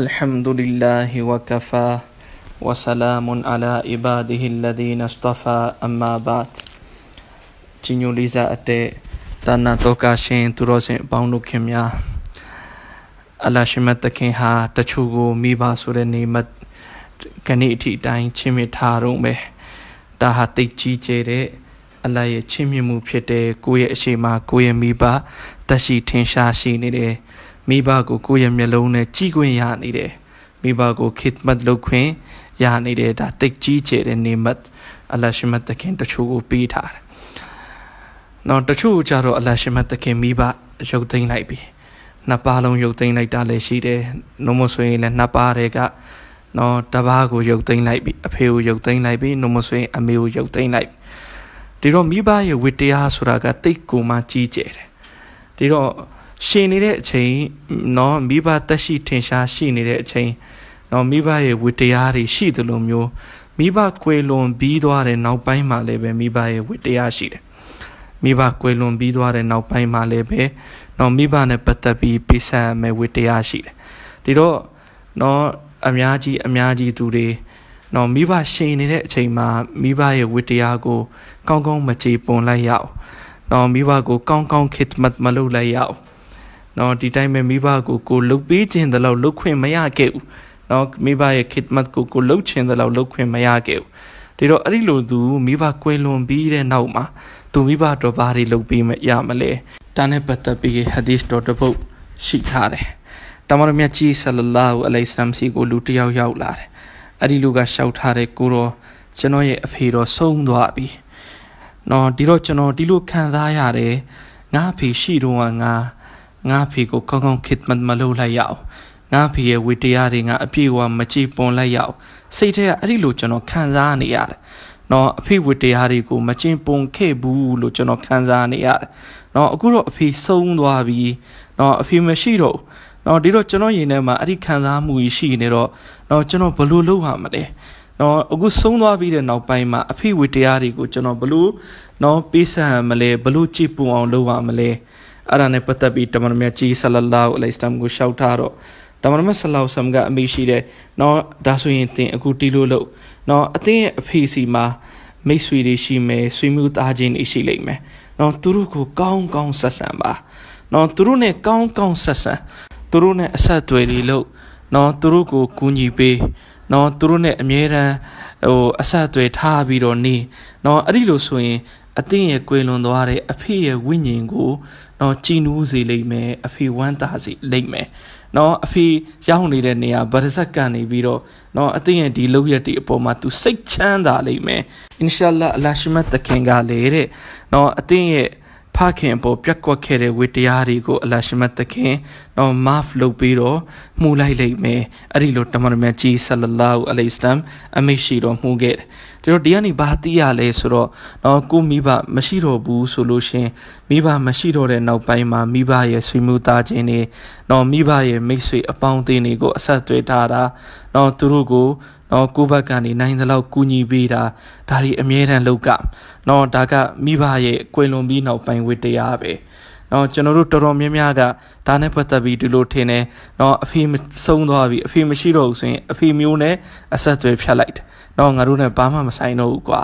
الحمد لله وكفى وسلام على عباده الذين اصطفى أما بعد ကြီးညိုလေးစားအတဲ့တဏ္ဍတောကရှင်သူတော်စင်အပေါင်းတို့ခင်များအလရှိမတ်တခင်ဟာတချို့ကိုမိဘဆိုတဲ့နေမကနေ့အထိအတိုင်းချင်းမြထားတော့မယ်ဒါဟာတိတ်ကြီးကျယ်တဲ့အလရဲ့ချင်းမြမှုဖြစ်တဲ့ကိုယ့်ရဲ့အရှိမကိုယ့်ရဲ့မိဘတက်ရှိထင်ရှားရှိနေတယ် မိဘကိုကိုယ့်ရဲ့မျက်လုံးနဲ့ကြည့်ခွင့်ရနေတယ်မိဘကိုခစ်မတ်လုပ်ခွင့်ရနေတယ်ဒါတိတ်ကြီးကျယ်တဲ့နေမတ်အလရှိမတ်တခင်တချို့ကိုပေးထားတယ်နော်တချို့ကြတော့အလရှိမတ်တခင်မိဘရုပ်သိမ်းလိုက်ပြီနှစ်ပါးလုံးရုပ်သိမ်းလိုက်တာလည်းရှိတယ်နှုံမဆိုရင်လည်းနှစ်ပါးတည်းကနော်တပားကိုရုပ်သိမ်းလိုက်ပြီအဖေကိုရုပ်သိမ်းလိုက်ပြီနှုံမဆိုရင်အမေကိုရုပ်သိမ်းလိုက်ဒီတော့မိဘရဲ့ဝတ္တရားဆိုတာကတိတ်ကိုမှကြီးကျယ်တယ်ဒီတော့ ရှင်နေတဲ့အချိန်เนาะမိဘတက်ရှိထင်ရှားရှိနေတဲ့အချိန်เนาะမိဘရဲ့ဝတ္တရားတွေရှိသလိုမျိုးမိဘကွယ်လွန်ပြီးသွားတဲ့နောက်ပိုင်းမှာလည်းပဲမိဘရဲ့ဝတ္တရားရှိတယ်မိဘကွယ်လွန်ပြီးသွားတဲ့နောက်ပိုင်းမှာလည်းပဲเนาะမိဘနဲ့ပတ်သက်ပြီးပြဆန်မဲ့ဝတ္တရားရှိတယ်ဒီတော့เนาะအများကြီးအများကြီးသူတွေနော်မိဘရှင်နေတဲ့အချိန်မှာမိဘရဲ့ဝတ္တရားကိုကောင်းကောင်းမကြေပွန်လိုက်ရအောင်နော်မိဘကိုကောင်းကောင်းခစ်မတ်မလုပ်လိုက်ရအောင် နော်ဒီတိုင်းပဲမိဘကိုကိုလှုပ်ပေးခြင်းတလောက်လှုပ်ခွင့်မရခဲ့ဘူးနော်မိဘရဲ့ခစ်မတ်ကိုကိုလှုပ်ခြင်းတလောက်လှုပ်ခွင့်မရခဲ့ဘူးဒီတော့အဲ့ဒီလိုသူမိဘကွယ်လွန်ပြီးတဲ့နောက်မှာသူမိဘတော်ဘာတွေလှုပ်ပေးမရမလဲဒါနဲ့ပတ်သက်ပြီးဟဒီစ်တော်တပုတ်ရှိထားတယ်တမန်တော်မြတ်ကြီးဆလလာဟူအလိုင်စလမ်စီကိုလူတယောက်ရောက်လာတယ်အဲ့ဒီလူကရှောက်ထားတဲ့ကိုတော့ကျွန်တော်ရဲ့အဖေတော်ဆုံးသွားပြီနော်ဒီတော့ကျွန်တော်ဒီလိုခံစားရတယ်ငါအဖေရှိတော့ငါ ငါဖေကိုကောင်းကောင်းခစ်မတ်မလုပ်လိုက်ရအောင်ငါဖေရဲ့ဝေတရားတွေငါအပြည့်အဝမကြည်ပွန်လိုက်ရအောင်စိတ်ထဲကအဲ့ဒီလိုကျွန်တော်ခံစားနေရတယ်နော်အဖေဝေတရားတွေကိုမကျင်ပွန်ခဲ့ဘူးလို့ကျွန်တော်ခံစားနေရတယ်နော်အခုတော့အဖေဆုံးသွားပြီနော်အဖေမရှိတော့နော်ဒီတော့ကျွန်တော်ရင်ထဲမှာအဲ့ဒီခံစားမှုကြီးရှိနေတော့နော်ကျွန်တော်ဘယ်လိုလုပ်ရမလဲနော်အခုဆုံးသွားပြီးတဲ့နောက်ပိုင်းမှာအဖေဝေတရားတွေကိုကျွန်တော်ဘလို့နော်ပေးဆံမလဲဘလို့ကြည်ပူအောင်လုပ်ရမလဲ အဲ့ဒါနဲ့ပတ်သက်ပြီးတမန်တော်မြတ်ကြီးဆလလာဟူအလိုင်စလမ်ကိုရှောက်ထားတော့တမန်တော်မြတ်ဆလောဆမ်ကအမိရှိတဲ့နော်ဒါဆိုရင်သင်အခုတီးလို့လို့နော်အသင်ရဲ့အဖေစီမှာမိတ်ဆွေတွေရှိမယ်ဆွေမျိုးသားချင်းတွေရှိလိမ့်မယ်နော်သူတို့ကိုကောင်းကောင်းဆက်ဆံပါနော်သူတို့နဲ့ကောင်းကောင်းဆက်ဆံသူတို့နဲ့အဆက်အသွယ်တွေလို့နော်သူတို့ကိုကူညီပေးနော်သူတို့နဲ့အမြဲတမ်း ဟိုအဆက်အသွယ်ထားပြီးတော့နေနော်အဲ့ဒီလိုဆိုရင်အသင်ရဲ့ကွယ်လွန်သွားတဲ့အဖေရဲ့ဝိညာဉ်ကိုနော်ကြည်နူးစေလိမ့်မယ်အဖေဝမ်းသာစေလိမ့်မယ်နော်အဖေရောက်နေတဲ့နေရာဗရဇက်ကနေပြီးတော့နော်အသင်ရဲ့ဒီလောက်ရက်ဒီအပေါ်မှာ तू စိတ်ချမ်းသာလိမ့်မယ်အင်ရှာလာအလရှိမတ်တခင်ကလေတဲ့နော်အသင်ရဲ့ ဖခင်အပေါ်ပြက်ကွက်ခဲ့တဲ့ဝေတရားတွေကိုအလရှိမတ်တခင်တော့ marf လုပ်ပြီးတော့မှုလိုက်လိုက်မယ်အဲ့ဒီလိုတမန်တော်မြတ်ကြီးဆလလာဟူအလိစလမ်အမိရှိတော်မှုခဲ့တယ်ဒီတော့ဒီကနေဘာသိရလဲဆိုတော့တော့ကိုမိဘမရှိတော့ဘူးဆိုလို့ရှင်မိဘမရှိတော့တဲ့နောက်ပိုင်းမှာမိဘရဲ့ဆွေမျိုးသားချင်းတွေတော့မိဘရဲ့မိတ်ဆွေအပေါင်းအသင်းတွေကိုအဆက်အသွယ်ထားတာတော့သူတို့ကို နော်ကိုဘက်ကနေနိုင်သလောက်ကူညီပေးတာဒါတွေအမြဲတမ်းလုပ်ကနော်ဒါကမိဘရဲ့ကွယ်လွန်ပြီးနောက်ပိုင်းဝတ္တရားပဲနော်ကျွန်တော်တို့တော်တော်များများကဒါနဲ့ပတ်သက်ပြီးဒီလိုထင်တယ်နော်အဖေဆုံးသွားပြီအဖေမရှိတော့ဘူးဆိုရင်အဖေမျိုးနဲ့အဆက်အသွယ်ဖြတ်လိုက်တယ်နော်ငါတို့နဲ့ဘာမှမဆိုင်တော့ဘူးကွာ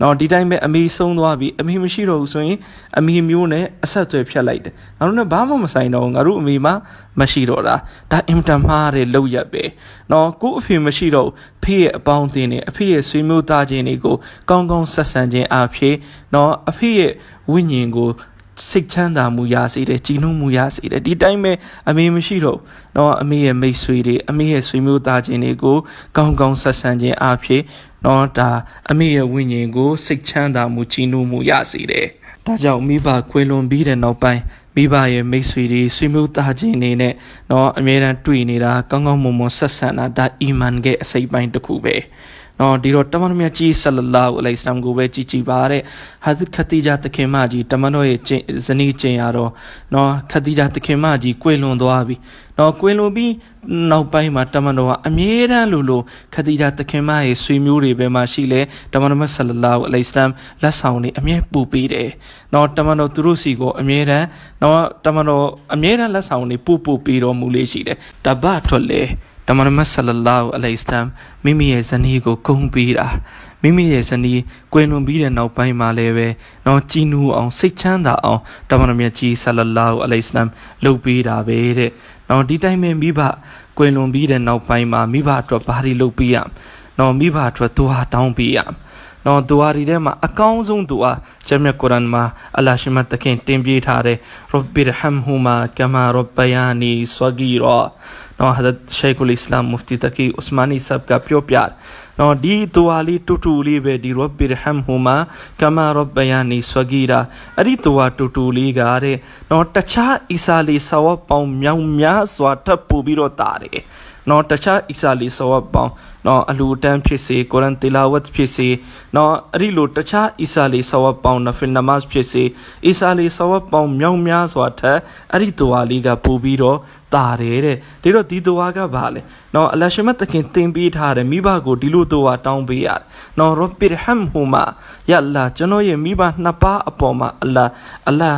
နော်ဒီတိုင်းပဲအမေဆုံးသွားပြီအမေမရှိတော့ဘူးဆိုရင်အမေမျိုးနဲ့အဆက်အသွယ်ဖြတ်လိုက်တယ်ငါတို့နဲ့ဘာမှမဆိုင်တော့ငါတို့အမေမှမရှိတော့တာဒါအင်တန်မှားတဲ့လောက်ရက်ပဲနော်ကို့အဖေမရှိတော့ဖေရဲ့အပေါင်းအသင်းတွေအဖေရဲ့ဆွေမျိုးသားချင်းတွေကိုကောင်းကောင်းဆက်ဆံခြင်းအဖြစ်နော်အဖေရဲ့ဝိညာဉ်ကိုစိတ်ချမ်းသာမှုရစေတယ်ကြည်နုမှုရစေတယ်ဒီတိုင်းပဲအမေမရှိတော့တော့အမေရဲ့မိတ်ဆွေတွေအမေရဲ့ဆွေမျိုးသားချင်းတွေကိုကောင်းကောင်းဆက်ဆံခြင်းအဖြစ် နော်ဒါအမေရဲ့ဝိညာဉ်ကိုစိတ်ချမ်းသာမှုချီးနှိုးမှုရစေတယ်။ဒါကြောင့်မိဘခွေလွန်ပြီးတဲ့နောက်ပိုင်းမိဘရဲ့မိတ်ဆွေတွေဆွေမျိုးသားချင်းတွေနဲ့နော်အမြဲတမ်းတွေ့နေတာကောင်းကောင်းမွန်မွန်ဆက်ဆံတာဒါအီမန်ရဲ့အစိတ်ပိုင်းတစ်ခုပဲ။ နော်ဒီတော့တမန်တော်မြတ်ကြီးဆလလာဟူအလိုင်စလမ်ကိုပဲကြည်ကြည်ပါတဲ့ဟာဇ်ခတီဂျာတခင်မကြီးတမန်တော်ရဲ့ဇနီးကျင်ရတော့နော်ခတီဂျာတခင်မကြီးကွေလွန်သွားပြီနော်ကွေလွန်ပြီးနောက်ပိုင်းမှာတမန်တော်ကအမြဲတမ်းလိုလိုခတီဂျာတခင်မရဲ့ဆွေမျိုးတွေပဲမှာရှိလေတမန်တော်မြတ်ဆလလာဟူအလိုင်စလမ်လက်ဆောင်တွေအမြဲပူပေးတယ်နော်တမန်တော်သူတို့စီကိုအမြဲတမ်းနော်တမန်တော်အမြဲတမ်းလက်ဆောင်တွေပူပူပေးတော်မူလေးရှိတယ်တပတ်ထွက်လေ တတမန်တော်ဆလလာဟူအလိုင်စလမ်မိမိရဲ့ဇနီးကိုဂုဏ်ပေးတာမိမိရဲ့ဇနီးကွယ်လွန်ပြီးတဲ့နောက်ပိုင်းမှာလည်းပဲတော့ကြည်နူးအောင်စိတ်ချမ်းသာအောင်တမန်တော်မြတ်ကြီးဆလလာဟူအလိုင်စလမ်လုပ်ပေးတာပဲတဲ့တော့ဒီတိုင်းပဲမိဘကွယ်လွန်ပြီးတဲ့နောက်ပိုင်းမှာမိဘအတွက်ဘာတွေလုပ်ပေးရတော့မိဘအတွက်သူဟာတောင်းပေးရ နော်ဒူအာရီထဲမှာအကောင်းဆုံးဒူအာဂျမ်မြတ်ကုရ်အန်မှာအလ္လာရှိမတ်တခင်တင်ပြထားတဲ့ရဘ်ဘီရဟမ်ဟူမာကမာရဘယာနီဆဂီရာနော်ဟဒတ်ရှိခ်အလ်အစ္စလာမ်မူဖတီတကီဥစမာနီဆပ်ကပြောပြနော်ဒီဒူအာလေးတူတူလေးပဲဒီရဘ်ဘီရဟမ်ဟူမာကမာရဘယာနီဆဂီရာအဲ့ဒီဒူအာတူတူလေးကတဲ့နော်တခြားအီဆာလီဆဝတ်ပေါင်းမြောင်များစွာထပ်ပူပြီးတော့တာတယ် နော်တခြားအီဆာလီဆဝတ်ပေါင်းနော်အလူတန်းဖြစ်စေကုရ်အန်တီလာဝတ်ဖြစ်စေနော်အဲ့ဒီလိုတခြားအီဆာလီဆဝတ်ပေါင်းနဖီလ်နမတ်ဖြစ်စေအီဆာလီဆဝတ်ပေါင်းမြောက်များစွာထက်အဲ့ဒီဒူဝါလေးကပို့ပြီးတော့တာတယ်တဲ့ဒီတော့ဒီဒူဝါကဘာလဲနော်အလရှမတ်တခင်တင်ပေးထားတယ်မိဘကိုဒီလိုဒူဝါတောင်းပေးရတယ်နော်ရဘ်ဘီရဟမ်ဟူမာယအလ္လာကျွန်တော်ရဲ့မိဘနှစ်ပါးအပေါ်မှာအလ္လာအလ္လာ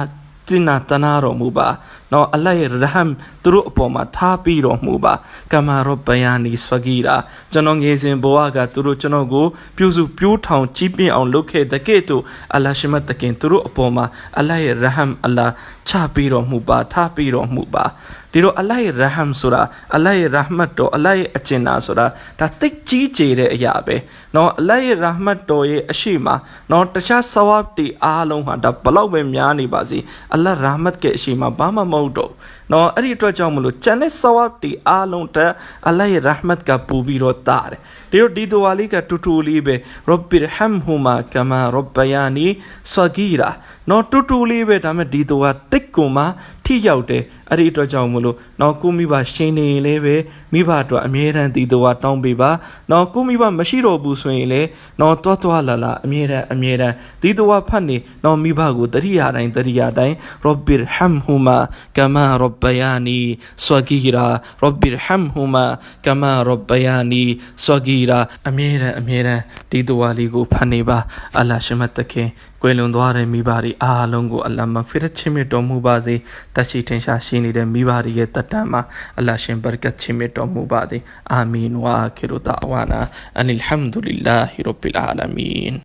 တင်နာတနာတော်မူပါနော်အလ္လာဟ်ရဲ့ရဟမ်သူတို့အပေါ်မှာထားပြီးတော်မူပါကမာရဘယာနီစဖဂီရာကျွန်တော်ငယ်စဉ်ဘဝကသူတို့ကျွန်တော်ကိုပြုစုပြိုးထောင်ကြီးပြင်းအောင်လုပ်ခဲ့တဲ့ကဲ့သို့အလ္လာဟ်ရှိမတ်တခင်သူတို့အပေါ်မှာအလ္လာဟ်ရဲ့ရဟမ်အလ္လာချပြီးတော်မူပါထားပြီးတော်မူပါဒီတော့အလ္လာဟ်ရဲ့ရဟမ်ဆိုတာအလ္လာဟ်ရဲ့ရဟမတ်တော်အလ္လာဟ်ရဲ့အကျဉ်းနာဆိုတာဒါသိကြီးကျယ်တဲ့အရာပဲเนาะအလ္လာဟ်ရဲ့ရဟမတ်တော်ရဲ့အရှိမเนาะတခြားဆဝတ်တီအားလုံးဟာဒါဘလောက်ပဲများနေပါစေအလ္လာဟ်ရဟမတ်ရဲ့အရှိမဘာမှမ ဟုတ်တော့နော်အဲ့ဒီအတွက်ကြောင့်မလို့ကျန်တဲ့ဆဝတ်တီအားလုံးတက်အလ္လာဟ်ရဲ့ရဟမတ်ကပူပြီးတော့တာတယ်ဒီတော့ဒီဒူဝါလေးကတူတူလေးပဲရဘ်ဘီရဟမ်ဟူမာကမာရဘယာနီဆဂီရာနော်တူတူလေးပဲဒါမဲ့ဒီဒူဝါတိတ်ကိုမှ ထိရောက်တယ်အဲ့ဒီအတွက်ကြောင့်မလို့နော်ကိုမိဘရှင်နေရင်လည်းပဲမိဘအတွက်အမြဲတမ်းဒီဒူဝါတောင်းပေးပါနော်ကိုမိဘမရှိတော့ဘူးဆိုရင်လည်းနော်တွားတွားလာလာအမြဲတမ်းအမြဲတမ်းဒီဒူဝါဖတ်နေနော်မိဘကိုတတိယတိုင်းတတိယတိုင်းရဘ်ဘီရဟမ်ဟူမာကမာရဘယာနီဆဂီရာရဘ်ဘီရဟမ်ဟူမာကမာရဘယာနီဆဂီရာအမြဲတမ်းအမြဲတမ်းဒီဒူဝါလေးကိုဖတ်နေပါအလ္လာရှမတ်တခင်ကွယ်လွန်သွားတဲ့မိဘတွေအားလုံးကိုအလ္လာမဖိရချစ်မြတ်တော်မူပါစေတရှိထင်ရှားရှိနေတဲ့မိဘတွေရဲ့တတ်တမ်းမှာအလ္လာရှင်ဘရကတ်ချစ်မြတ်တော်မူပါစေအာမင်ဝါခိရူတာဝါနာအန်အလ်ဟမ်ဒူလ illah ရဘ်ဘီလ်အာလမင်